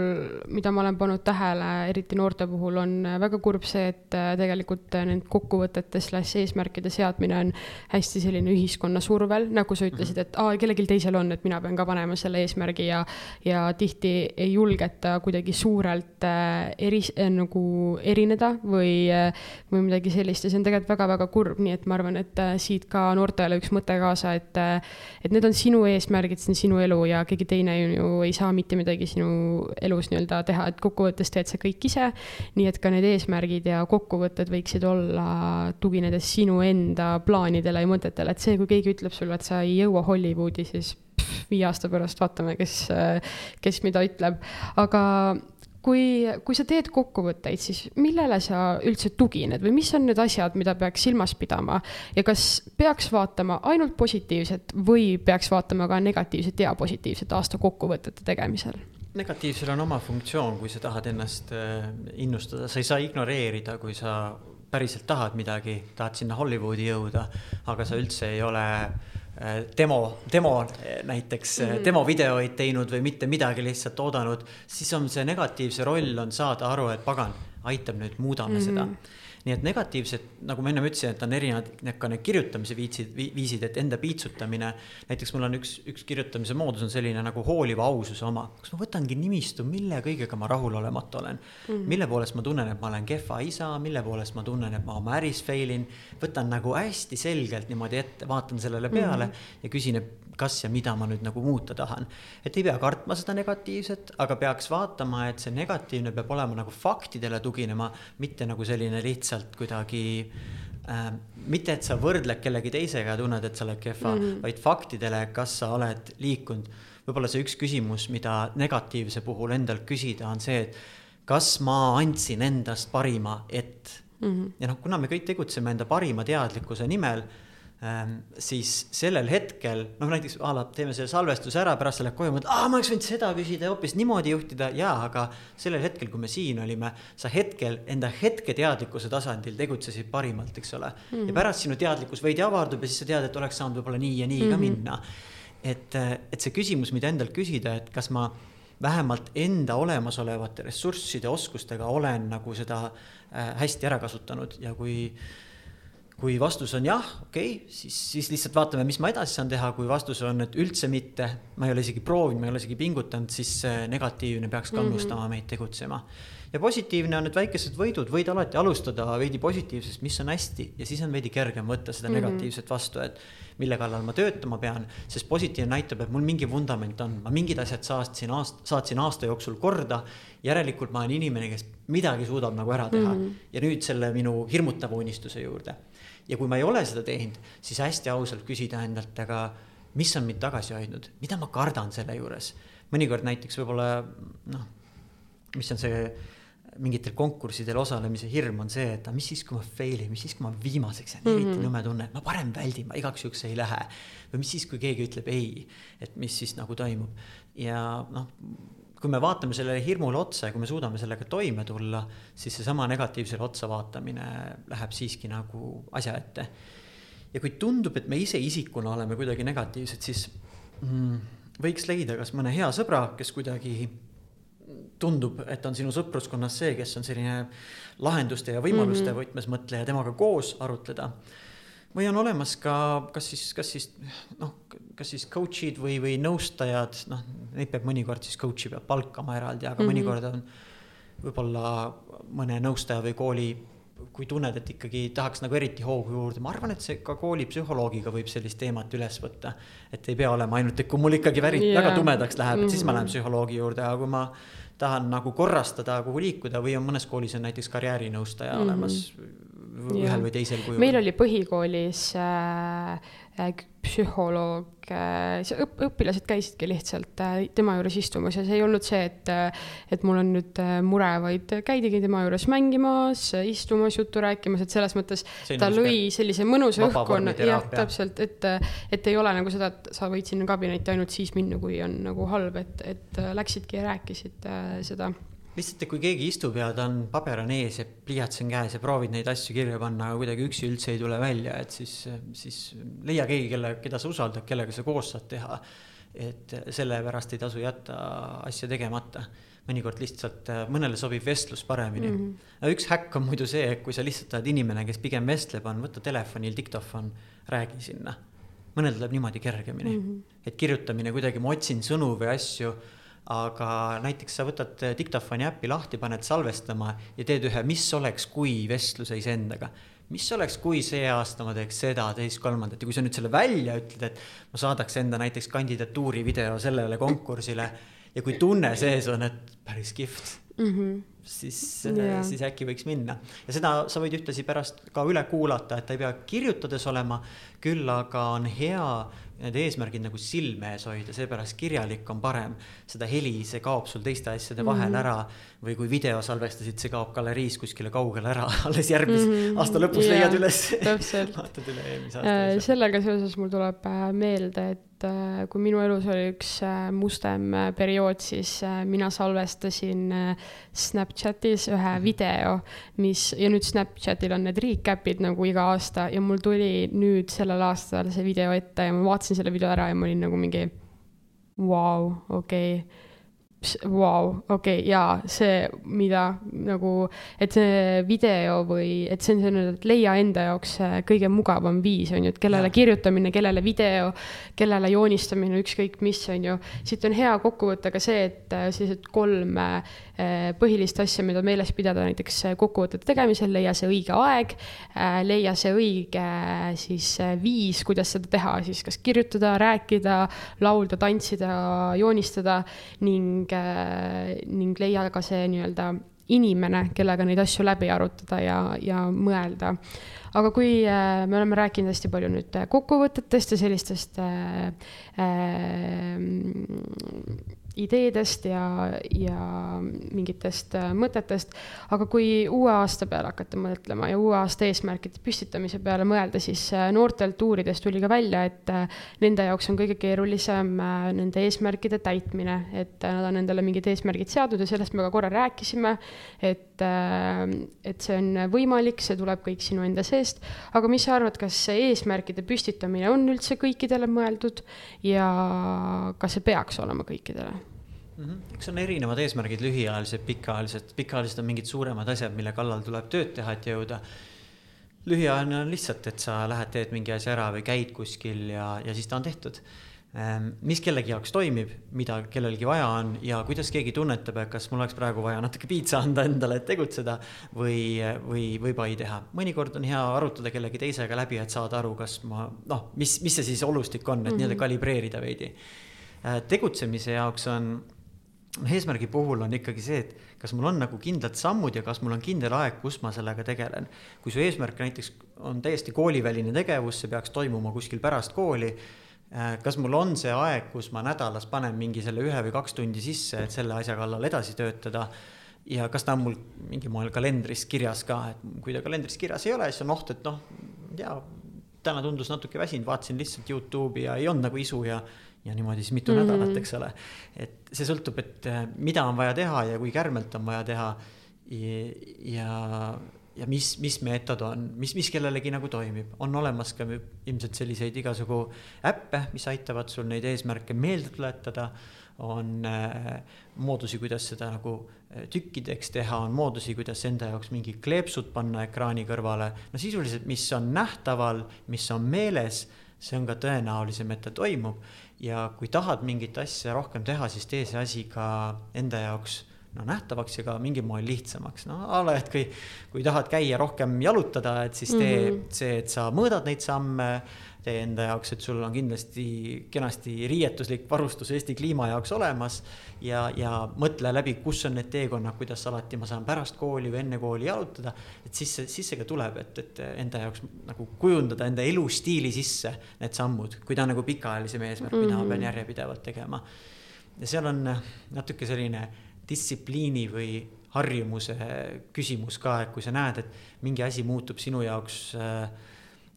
mida ma olen pannud tähele, eriti noorte puhul, on väga kurb see, et äh, tegelikult need kokkuvõtete slaš eesmärkide seadmine on hästi selline ühiskonna survel, nagu sa ütlesid, et aa, kellelgi teisel on, et mina pean ka panema selle eesmärgi ja, ja tihti ei julgeta kuidagi suurelt äh, eri äh,, nagu erineda või äh,, või midagi sellist ja see on tegelikult väga-väga kurb, nii et ma arvan, et äh, siit siit ka noortele üks mõte kaasa, et, et need on sinu eesmärgid, see on sinu elu ja keegi teine ju ei saa mitte midagi sinu elus nii-öelda teha, et kokkuvõttes teed sa kõik ise. nii et ka need eesmärgid ja kokkuvõtted võiksid olla tuginedes sinu enda plaanidele ja mõtetele, et see, kui keegi ütleb sulle, et sa ei jõua Hollywoodi, siis viie aasta pärast vaatame, kes, kes mida ütleb, aga kui, kui sa teed kokkuvõtteid, siis millele sa üldse tugined või mis on need asjad, mida peaks silmas pidama ja kas peaks vaatama ainult positiivset või peaks vaatama ka negatiivset ja positiivset aasta kokkuvõtete tegemisel? negatiivsel on oma funktsioon, kui sa tahad ennast äh, innustada, sa ei saa ignoreerida, kui sa päriselt tahad midagi, tahad sinna Hollywoodi jõuda, aga sa üldse ei ole Äh, demo, demo äh, näiteks mm, -hmm. demovideoid teinud või mitte midagi lihtsalt oodanud, siis on see negatiivse roll on saada aru, et pagan, aitab nüüd, muudame mm -hmm. seda nii et negatiivsed, nagu ma ennem ütlesin, et on erinevad ka need kirjutamise viitsid, viisid, et enda piitsutamine. näiteks mul on üks, üks kirjutamise moodus on selline nagu hooliva aususe oma, kus ma võtangi nimistu, mille kõigega ma rahulolematu olen mm. -hmm. mille poolest ma tunnen, et ma olen kehva isa, mille poolest ma tunnen, et ma oma äris fail in. võtan nagu hästi selgelt niimoodi ette, vaatan sellele peale mm -hmm. ja küsin, et kas ja mida ma nüüd nagu muuta tahan. et ei pea kartma seda negatiivset, aga peaks vaatama, et see negatiivne peab olema nagu faktidele tuginema, mitte nagu selline lihtsalt kuidagi äh, mitte, et sa võrdled kellegi teisega ja tunned, et sa oled kehva mm, -hmm. vaid faktidele, kas sa oled liikunud. võib-olla see üks küsimus, mida negatiivse puhul endalt küsida, on see, et kas ma andsin endast parima, et mm. -hmm. ja noh, kuna me kõik tegutseme enda parima teadlikkuse nimel. Siis sellel hetkel, noh näiteks a la teeme selle salvestuse ära, pärast sa lähed koju, mõtled, aa, ma oleks võinud seda küsida ja hoopis niimoodi juhtida, jaa, aga sellel hetkel, kui me siin olime, sa hetkel enda hetketeadlikkuse tasandil tegutsesid parimalt, eks ole mm. -hmm. ja pärast sinu teadlikkus veidi avardub ja siis sa tead, et oleks saanud võib-olla nii ja nii mm -hmm. ka mhm. minna. et, et see küsimus, mida endalt küsida, et kas ma vähemalt enda olemasolevate ressursside, oskustega olen nagu seda äh, hästi ära kasutanud ja kui kui vastus on jah, okei okay,, siis, siis lihtsalt vaatame, mis ma edasi saan teha, kui vastus on, et üldse mitte, ma ei ole isegi proovinud, ma ei ole isegi pingutanud, siis negatiivne peaks kannustama mm -hmm. meid tegutsema ja positiivne on need väikesed võidud, võid alati alustada veidi positiivsest, mis on hästi ja siis on veidi kergem võtta seda mm -hmm. negatiivset vastu, et mille kallal ma töötama pean, sest positiivne näitab, et mul mingi vundament on, ma mingid asjad saatsin aasta, saatsin aasta jooksul korda. järelikult ma olen inimene, kes midagi suudab nagu ära teha mm -hmm. ja nüüd selle minu hirmutava unistuse juurde. Ja kui ma ei ole seda teinud, siis hästi ausalt küsida endalt, aga mis on mind tagasi hoidnud, mida ma kardan selle juures. mõnikord näiteks võib-olla noh, mis on see mingitel konkurssidel osalemise hirm on see, et mis siis, kui ma fail in, mis siis, kui ma viimaseks jään mm, -hmm. eriti nõme tunne, et ma parem väldin, ma igaks juhuks ei lähe. või mis siis, kui keegi ütleb ei, et mis siis nagu toimub ja noh kui me vaatame sellele hirmule otsa ja kui me suudame sellega toime tulla, siis seesama negatiivsele otsa vaatamine läheb siiski nagu asja ette. ja kui tundub, et me ise isikuna oleme kuidagi negatiivsed, siis mm, võiks leida kas mõne hea sõbra, kes kuidagi tundub, et on sinu sõpruskonnas see, kes on selline lahenduste ja võimaluste mm -hmm. võtmes mõtleja, temaga koos arutleda. või on olemas ka, kas siis, kas siis noh, kas siis coach'id või, või nõustajad, noh, neid peab mõnikord siis coach'i peab palkama eraldi, aga mm -hmm. mõnikord on võib-olla mõne nõustaja või kooli kui tunned, et ikkagi tahaks nagu eriti hoogu juurde, ma arvan, et see ka koolipsühholoogiga võib sellist teemat üles võtta. et ei pea olema ainult, et kui mul ikkagi väri, yeah. väga tumedaks läheb, et siis ma lähen mhm. psühholoogi juurde, aga kui ma tahan nagu korrastada, kuhu liikuda või on mõnes koolis on näiteks karjäärinõustaja mm -hmm. olemas ühel või teisel kujul. meil oli põhikoolis Äh, psühholoog, äh, õp-, õpilased käisidki lihtsalt äh, tema juures istumas ja see ei olnud see, et, et mul on nüüd mure, vaid käidigi tema juures mängimas, istumas, juttu rääkimas, et selles mõttes see ta lõi sellise mõnusa õhkkonna, jah, täpselt, et, et ei ole nagu seda, et sa võid sinna kabinetti ainult siis minna, kui on nagu halb, et, et läksidki ja rääkisid seda lihtsalt, et kui keegi istub ja ta on, paber on ees ja pliiats on käes ja proovid neid asju kirja panna, aga kuidagi üksi üldse ei tule välja, et siis, siis leia keegi, kelle, keda sa usaldad, kellega sa koos saad teha. et sellepärast ei tasu jätta asja tegemata. mõnikord lihtsalt mõnele sobib vestlus paremini mm. -hmm. üks häkk on muidu see, et kui sa lihtsalt oled inimene, kes pigem vestleb, on võta telefonil diktofon, räägi sinna. mõnel tuleb niimoodi kergemini mm, -hmm. et kirjutamine kuidagi, ma otsin sõnu või asju aga näiteks sa võtad diktofoni äppi lahti, paned salvestama ja teed ühe, mis oleks, kui vestluse iseendaga. mis oleks, kui see aasta ma teeks seda, teist, kolmandat ja kui sa nüüd selle välja ütled, et ma saadaks enda näiteks kandidatuuri video sellele konkursile ja kui tunne sees on, et päris kihvt mm. -hmm siis yeah., siis äkki võiks minna. ja seda sa võid ühtlasi pärast ka üle kuulata, et ta ei pea kirjutades olema, küll aga on hea need eesmärgid nagu silme ees hoida, seepärast kirjalik on parem. seda heli, see kaob sul teiste asjade vahel mm -hmm. ära või kui video salvestasid, see kaob galeriis kuskile kaugele ära, alles järgmise mm -hmm. aasta lõpus yeah, leiad üles vaatad üle eelmise aasta äh,. sellega seoses mul tuleb äh, meelde, et äh, kui minu elus oli üks äh, mustem periood, siis mina salvestasin Snapchatis ühe -hmm. video, mis ja nüüd Snapchatil on need recap'id nagu iga aasta ja mul tuli nüüd sellel aastal see video ette ja ma vaatasin selle video ära ja ma olin nagu mingi vau wow,, okei. okay vau, okei jaa, see, mida nagu, et see video või et see on selline, et leia enda jaoks kõige mugavam viis, on ju, et kellele ja. kirjutamine, kellele video, kellele joonistamine, ükskõik mis, on ju. siit on hea kokku võtta ka see, et äh, sellised kolm äh, põhilist asja, mida meeles pidada näiteks kokkuvõtete tegemisel, leia see õige aeg, äh, leia see õige siis viis, kuidas seda teha, siis kas kirjutada, rääkida, laulda, tantsida, joonistada ning ning leia ka see nii-öelda inimene, kellega neid asju läbi arutada ja, ja mõelda. aga kui äh, me oleme rääkinud hästi palju nüüd kokkuvõtetest ja sellistest äh, äh, ideedest ja, ja mingitest äh, mõtetest, aga kui uue aasta peale hakata mõtlema ja uue aasta eesmärkide püstitamise peale mõelda, siis äh, noortelt uuridest tuli ka välja, et äh, nende jaoks on kõige keerulisem nende eesmärkide täitmine, et nad on endale mingid eesmärgid seadnud ja sellest me ka korra rääkisime, et, et see on võimalik, see tuleb kõik sinu enda seest, aga mis sa arvad, kas eesmärkide püstitamine on üldse kõikidele mõeldud ja kas see peaks olema kõikidele? Mm. -hmm. eks on erinevad eesmärgid, lühiajalised, pikaajalised, pikaajalised on mingid suuremad asjad, mille kallal tuleb tööd teha, et jõuda. lühiajaline on lihtsalt, et sa lähed, teed mingi asja ära või käid kuskil ja, ja siis ta on tehtud. Ehm, mis kellegi jaoks toimib, mida kellelgi vaja on ja kuidas keegi tunnetab, et kas mul oleks praegu vaja natuke piitsa anda endale, et tegutseda või, või, või pai teha. mõnikord on hea arutada kellegi teisega läbi, et saada aru, kas ma noh, mis, mis see siis olustik on, et mm -hmm. nii-öelda kalibreerida veidi. Ehm, tegutsemise jaoks on eesmärgi puhul on ikkagi see, et kas mul on nagu kindlad sammud ja kas mul on kindel aeg, kus ma sellega tegelen. kui su eesmärk näiteks on täiesti kooliväline tegevus, see peaks toimuma kuskil pärast kooli. Äh, kas mul on see aeg, kus ma nädalas panen mingi selle ühe või kaks tundi sisse, et selle asja kallal edasi töötada ja kas ta on mul mingil moel kalendris kirjas ka, et kui ta kalendris kirjas ei ole, siis on oht, et noh, jaa, täna tundus natuke väsinud, vaatasin lihtsalt Youtube'i ja ei olnud nagu isu ja ja niimoodi siis mitu mm -hmm. nädalat, eks ole. et see sõltub, et äh, mida on vaja teha ja kui kärmelt on vaja teha. ja, ja mis, mis meetod on, mis, mis kellelegi nagu toimib, on olemas ka ilmselt selliseid igasugu äppe, mis aitavad sul neid eesmärke meelde tuletada. on äh, moodusi, kuidas seda nagu äh, tükkideks teha, on moodusi, kuidas enda jaoks mingi kleepsud panna ekraani kõrvale. no sisuliselt, mis on nähtaval, mis on meeles, see on ka tõenäolisem, et ta toimub. Ja kui tahad mingit asja rohkem teha, siis tee see asi ka enda jaoks no nähtavaks ja ka mingil moel lihtsamaks, no a la, et kui, kui tahad käia rohkem jalutada, et siis tee mm -hmm. see, et sa mõõdad neid samme tee enda jaoks, et sul on kindlasti kenasti riietuslik varustus Eesti kliima jaoks olemas. ja, ja mõtle läbi, kus on need teekonnad, kuidas alati ma saan pärast kooli või enne kooli jalutada. et siis siis see ka tuleb, et, et enda jaoks nagu kujundada enda elustiili sisse need sammud, kui ta on nagu pikaajalisem eesmärk mm, -hmm. mida ma pean mhm. järjepidevalt tegema. ja seal on natuke selline distsipliini või harjumuse küsimus ka, et kui sa näed, et mingi asi muutub sinu jaoks äh,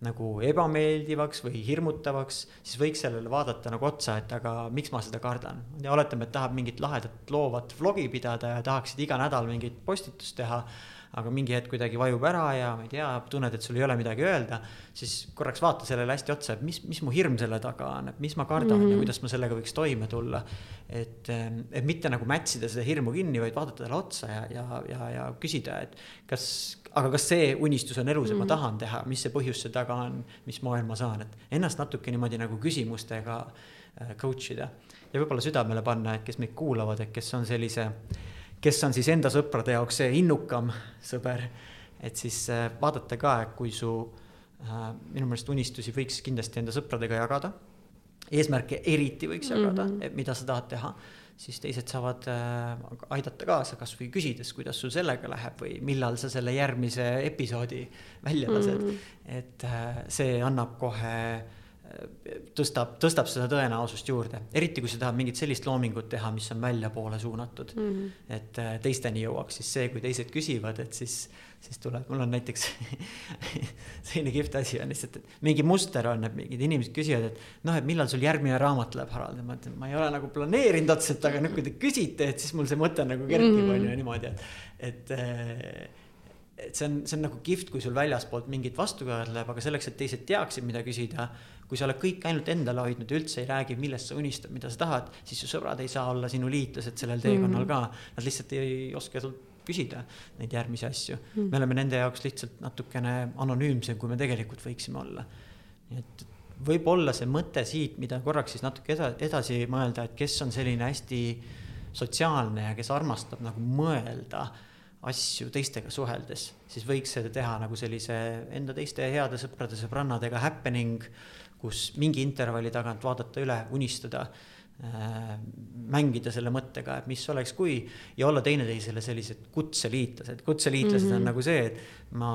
nagu ebameeldivaks või hirmutavaks, siis võiks sellele vaadata nagu otsa, et aga miks ma seda kardan. ja oletame, et tahab mingit lahedat loovat vlogi pidada ja tahaksid iga nädal mingit postitust teha aga mingi hetk kuidagi vajub ära ja ma ei tea, tunned, et sul ei ole midagi öelda, siis korraks vaata sellele hästi otsa, et mis, mis mu hirm selle taga on, et mis ma kardan mm -hmm. ja mhm. kuidas ma sellega võiks toime tulla. et, et mitte nagu mätsida seda hirmu kinni, vaid vaadata talle otsa ja, ja, ja, ja küsida, et kas, aga kas see unistus on elus ja mm -hmm. ma mhm. tahan teha, mis see põhjus seal taga on, mis moel ma saan, et ennast natuke niimoodi nagu küsimustega äh, coach ida ja võib-olla südamele panna, et kes meid kuulavad, et kes on sellise kes on siis enda sõprade jaoks see innukam sõber. et siis äh, vaadata ka, kui su äh, minu meelest unistusi võiks kindlasti enda sõpradega jagada. eesmärke eriti võiks jagada mm, -hmm. et mida sa tahad teha siis teised saavad äh, aidata kaasa, kasvõi küsides, kuidas sul sellega läheb või millal sa selle järgmise episoodi välja lased mm. -hmm. et see annab kohe tõstab, tõstab seda tõenäosust juurde, eriti kui sa tahad mingit sellist loomingut teha, mis on väljapoole suunatud mm. -hmm. et äh, teisteni jõuaks, siis see, kui teised küsivad, et siis, siis tuleb, mul on näiteks selline kihvt asi on lihtsalt, et mingi muster on, et mingid inimesed küsivad, et noh, et millal sul järgmine raamat tuleb, Harald, ja ma ütlen, ma ei ole nagu planeerinud otseselt, aga nüüd, kui te küsite, et siis mul see mõte nagu kerkib mm, -hmm. on ju niimoodi, et, et äh, et see on, see on nagu kihvt, kui sul väljaspoolt mingit vastukaja tuleb, aga selleks, et teised teaksid, mida küsida kui sa oled kõik ainult endale hoidnud ja üldse ei räägi, millest sa unistad, mida sa tahad, siis su sõbrad ei saa olla sinu liitlased sellel teekonnal mm -hmm. ka. Nad lihtsalt ei oska sult küsida neid järgmisi asju mm. -hmm. me oleme nende jaoks lihtsalt natukene anonüümsem, kui me tegelikult võiksime olla. nii et võib-olla see mõte siit, mida korraks siis natuke edasi, edasi mõelda, et kes on selline hästi sotsiaalne ja kes armastab nagu mõelda asju teistega suheldes, siis võiks seda teha nagu sellise enda teiste heade sõprade, sõbrannadega happening kus mingi intervalli tagant vaadata üle, unistada äh,. mängida selle mõttega, et mis oleks, kui ja olla teineteisele sellised kutseliitlased, kutseliitlased mm -hmm. on mhm. nagu see, et ma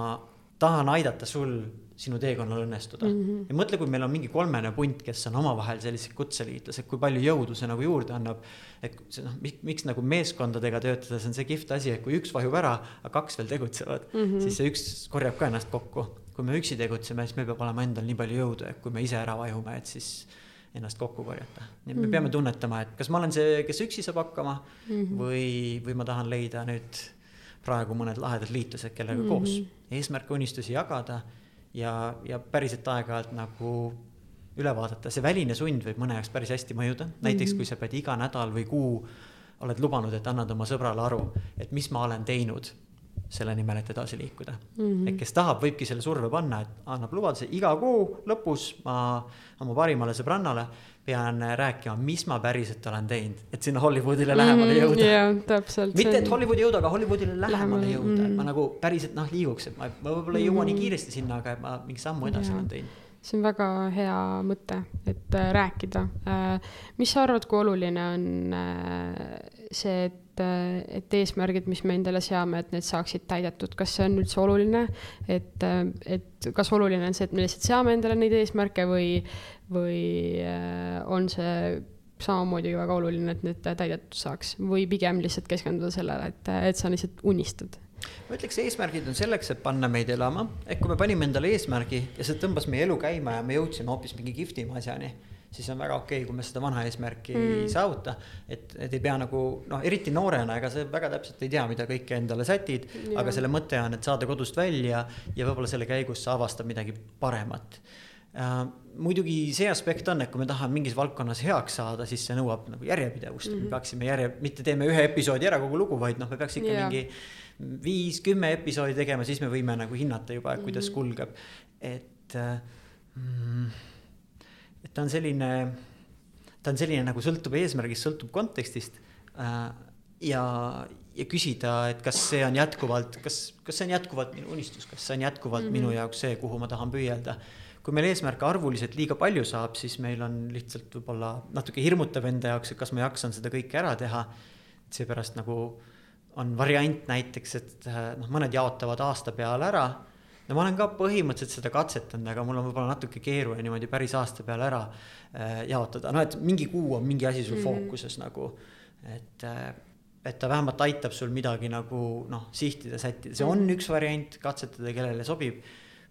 tahan aidata sul sinu teekonnal õnnestuda mm. -hmm. ja mõtle, kui meil on mingi kolmene punt, kes on omavahel sellised kutseliitlased, kui palju jõudu see nagu juurde annab. et see noh, miks nagu meeskondadega töötades on see kihvt asi, et kui üks vajub ära, aga kaks veel tegutsevad mm, -hmm. siis see üks korjab ka ennast kokku. Kui me üksi tegutseme, siis meil peab olema endal nii palju jõudu, et kui me ise ära vajume, et siis ennast kokku korjata. nii et me Mhm. peame tunnetama, et kas ma olen see, kes üksi saab hakkama mm -hmm. või, või ma tahan leida nüüd praegu mõned lahedad liitlased, kellega mm -hmm. koos eesmärke, unistusi jagada ja, ja päriselt aeg-ajalt nagu üle vaadata, see väline sund võib mõne jaoks päris hästi mõjuda, näiteks kui sa pead iga nädal või kuu oled lubanud, et annad oma sõbrale aru, et mis ma olen teinud selle nimel, et edasi liikuda mm. -hmm. et kes tahab, võibki selle surve panna, et annab lubaduse, iga kuu lõpus ma oma parimale sõbrannale pean rääkima, mis ma päriselt olen teinud, et sinna Hollywoodile lähemale jõuda mm. täpselt. mitte, et Hollywoodi jõuda, aga Hollywoodile lähemale jõuda, et ma mm. nagu päriselt noh, liiguks, et ma, ma võib-olla ei jõua nii kiiresti sinna, aga et ma mingi sammu edasi Jaa. olen teinud. see on väga hea mõte, et äh, rääkida. mis sa arvad, kui oluline on äh, see, et, äh, et eesmärgid, mis me endale seame, et need saaksid täidetud, kas see on üldse oluline? et, et kas oluline on see, et me lihtsalt seame endale neid eesmärke või, või äh, on see samamoodi väga oluline, et need täidetud saaks või pigem lihtsalt keskenduda sellele, et, et sa lihtsalt unistad? ma ütleks, eesmärgid on selleks, et panna meid elama, ehk kui me panime endale eesmärgi ja see tõmbas meie elu käima ja me jõudsime hoopis mingi kihvtima asjani, siis on väga okei okay,, kui me seda vana eesmärki mm. ei saavuta. et, et ei pea nagu noh, eriti noorena, ega sa väga täpselt ei tea, mida kõike endale sätid, aga selle mõte on, et saada kodust välja ja võib-olla selle käigus sa avastad midagi paremat Uh, muidugi see aspekt on, et kui me tahame mingis valdkonnas heaks saada, siis see nõuab nagu järjepidevust mm, -hmm. me peaksime järje, mitte teeme ühe episoodi ära kogu lugu, vaid noh, me peaks ikka yeah. mingi viis-kümme episoodi tegema, siis me võime nagu hinnata juba, kuidas mm -hmm. kulgeb. et mm,, et ta on selline, ta on selline nagu sõltub eesmärgist, sõltub kontekstist uh, ja, ja küsida, et kas see on jätkuvalt, kas, kas see on jätkuvalt minu unistus, kas see on jätkuvalt mm -hmm. minu jaoks see, kuhu ma tahan püüelda kui meil eesmärke arvuliselt liiga palju saab, siis meil on lihtsalt võib-olla natuke hirmutav enda jaoks, et kas ma jaksan seda kõike ära teha. seepärast nagu on variant näiteks, et noh, mõned jaotavad aasta peale ära. No ma olen ka põhimõtteliselt seda katsetanud, aga mul on võib-olla natuke keeruline niimoodi päris aasta peale ära äh, jaotada, no et mingi kuu on mingi asi sul mm -hmm. fookuses nagu, et äh, et ta vähemalt aitab sul midagi nagu noh, sihtida, sättida, see on üks variant, katsetada, kellele sobib.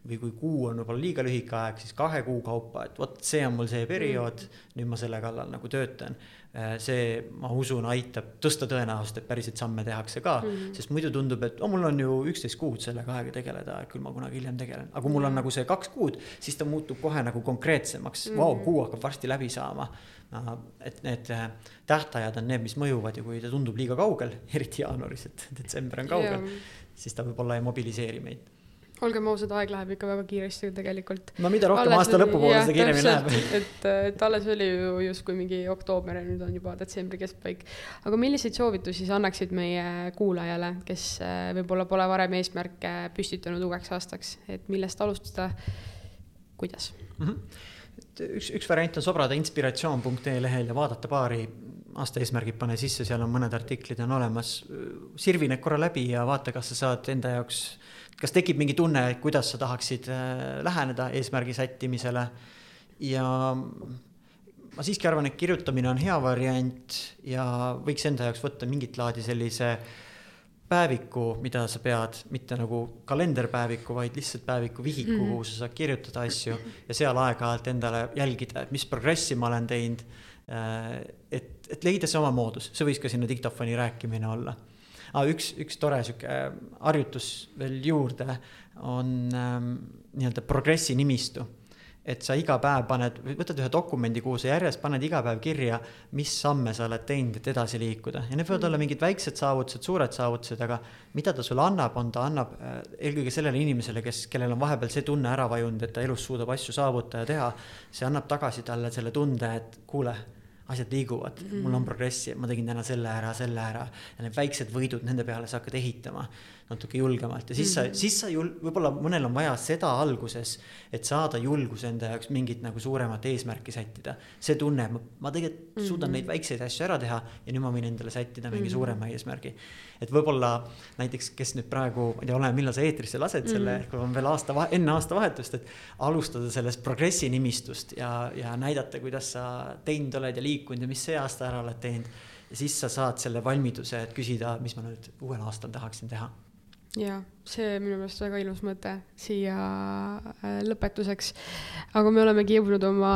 Või kui kuu on võib-olla liiga lühike aeg, siis kahe kuu kaupa, et vot see on mul see periood, nüüd ma selle kallal nagu töötan. See, ma usun, aitab tõsta tõenäosust, et päriselt samme tehakse ka mm, -hmm. sest muidu tundub, et oh, mul on ju üksteist kuud sellega aega tegeleda, et küll ma kunagi hiljem tegelen. aga kui mul on nagu see kaks kuud, siis ta muutub kohe nagu konkreetsemaks mm, -hmm. wow, kuu hakkab varsti läbi saama. et need tähtajad on need, mis mõjuvad ja kui ta tundub liiga kaugel, eriti jaanuaris, et detsember on kaugel, siis ta võib-olla ei mobiliseeri meid olgem ausad, aeg läheb ikka väga kiiresti ju tegelikult. no mida rohkem alles aasta lõpupoole, seda kiiremini läheb. et, et alles oli ju justkui mingi oktoober ja nüüd on juba detsembri keskpaik. aga milliseid soovitusi sa annaksid meie kuulajale, kes eh, võib-olla pole varem eesmärke püstitanud uueks aastaks, et millest alustada, kuidas mm? -hmm. et üks, üks variant on sobrada inspiratsioon.ee lehel ja vaadata paari aasta eesmärgid pane sisse, seal on mõned artiklid on olemas. sirvi need korra läbi ja vaata, kas sa saad enda jaoks kas tekib mingi tunne, kuidas sa tahaksid läheneda eesmärgi sättimisele ja ma siiski arvan, et kirjutamine on hea variant ja võiks enda jaoks võtta mingit laadi sellise päeviku, mida sa pead, mitte nagu kalenderpäeviku, vaid lihtsalt päeviku vihiku mm, -hmm. kuhu sa saad kirjutada asju ja seal aeg-ajalt endale jälgida, et mis progressi ma olen teinud. Et, leida see oma moodus, see võiks ka sinna diktofoni rääkimine olla ah,. üks, üks tore sihuke harjutus veel juurde on ähm, nii-öelda progressi nimistu et sa iga päev paned, võtad ühe dokumendi, kuhu sa järjest paned iga päev kirja, mis samme sa oled teinud, et edasi liikuda ja need võivad olla mingid väiksed saavutused, suured saavutused, aga mida ta sulle annab, on ta annab äh, eelkõige sellele inimesele, kes, kellel on vahepeal see tunne ära vajunud, et ta elus suudab asju saavutada ja teha. see annab tagasi talle selle tunde, et kuule asjad liiguvad mm., mul on progressi, ma tegin täna selle ära, selle ära ja need väiksed võidud, nende peale sa hakkad ehitama. Natuke julgemalt ja siis sa, siis sa jul-, võib-olla mõnel on vaja seda alguses, et saada julgus enda jaoks mingit nagu suuremat eesmärki sättida. see tunne, ma tegelikult mm -hmm. suudan neid väikseid asju ära teha ja nüüd ma võin endale sättida mingi mm -hmm. suurema eesmärgi. et võib-olla näiteks, kes nüüd praegu, ma ei tea, oleneb, millal sa eetrisse lased mm -hmm. selle, kui on veel aasta, enne aastavahetust, et alustada sellest progressi nimistust ja, ja näidata, kuidas sa teinud oled ja liikunud ja mis see aasta ära oled teinud ja siis sa saad selle valmiduse, et küsida, mis ma nüüd uuel aastal tahaksin teha ja see minu meelest väga ilus mõte siia äh, lõpetuseks. aga me olemegi jõudnud oma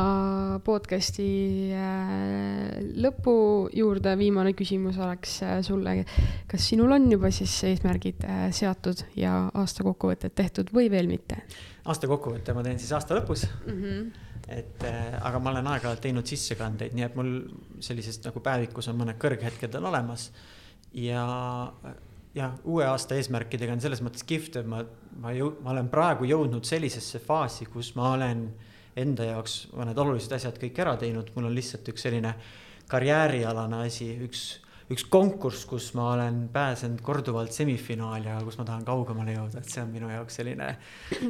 podcast'i äh, lõpu juurde. viimane küsimus oleks äh, sulle, kas sinul on juba siis eesmärgid seatud ja aastakokkuvõtted tehtud või veel mitte? aastakokkuvõtte ma teen siis aasta lõpus mm. -hmm et aga ma olen aeg-ajalt teinud sissekandeid, nii et mul sellisest nagu päevikus on mõned kõrghetked on olemas. ja jah, uue aasta eesmärkidega on selles mõttes kihvt, et ma, ma jõu-, ma olen praegu jõudnud sellisesse faasi, kus ma olen enda jaoks mõned olulised asjad kõik ära teinud, mul on lihtsalt üks selline karjäärialane asi, üks, üks konkurss, kus ma olen pääsenud korduvalt semifinaali, aga kus ma tahan kaugemale jõuda, et see on minu jaoks selline,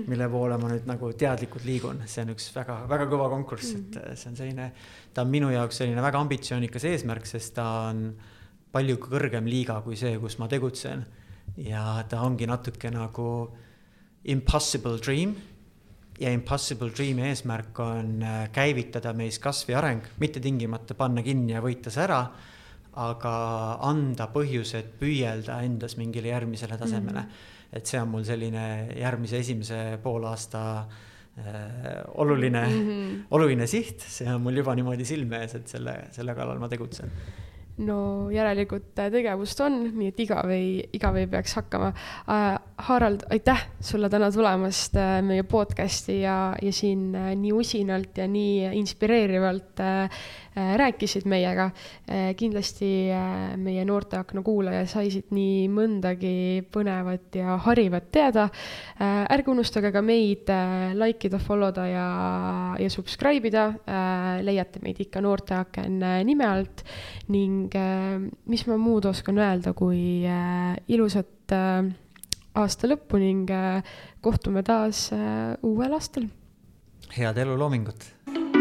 mille poole ma nüüd nagu teadlikult liigun, see on üks väga, väga kõva konkurss, et see on selline, ta on minu jaoks selline väga ambitsioonikas eesmärk, sest ta on palju kõrgem liiga kui see, kus ma tegutsen. ja ta ongi natuke nagu impossible dream. ja impossible dream'i eesmärk on äh, käivitada meis kasv ja areng, mitte tingimata panna kinni ja võita see ära, aga anda põhjused püüelda endas mingile järgmisele tasemele mm. -hmm. et see on mul selline järgmise esimese poolaasta äh, oluline mm, -hmm. oluline siht, see on mul juba niimoodi silme ees, et selle, selle kallal ma tegutsen no järelikult tegevust on, nii et igav ei, igav ei peaks hakkama äh,. Harald, aitäh sulle täna tulemast äh, meie podcast'i ja, ja siin äh, nii usinalt ja nii inspireerivalt äh, Äh, rääkisid meiega. Äh, kindlasti äh, meie Noorteakna kuulaja sai siit nii mõndagi põnevat ja harivat teada. ärge unustage ka meid like ida, follow da ja, ja subscribe ida. leiate meid ikka Noorteaken nime alt ning mis ma muud oskan öelda, kui ilusat aasta lõppu ning kohtume taas uuel aastal. head eluloomingut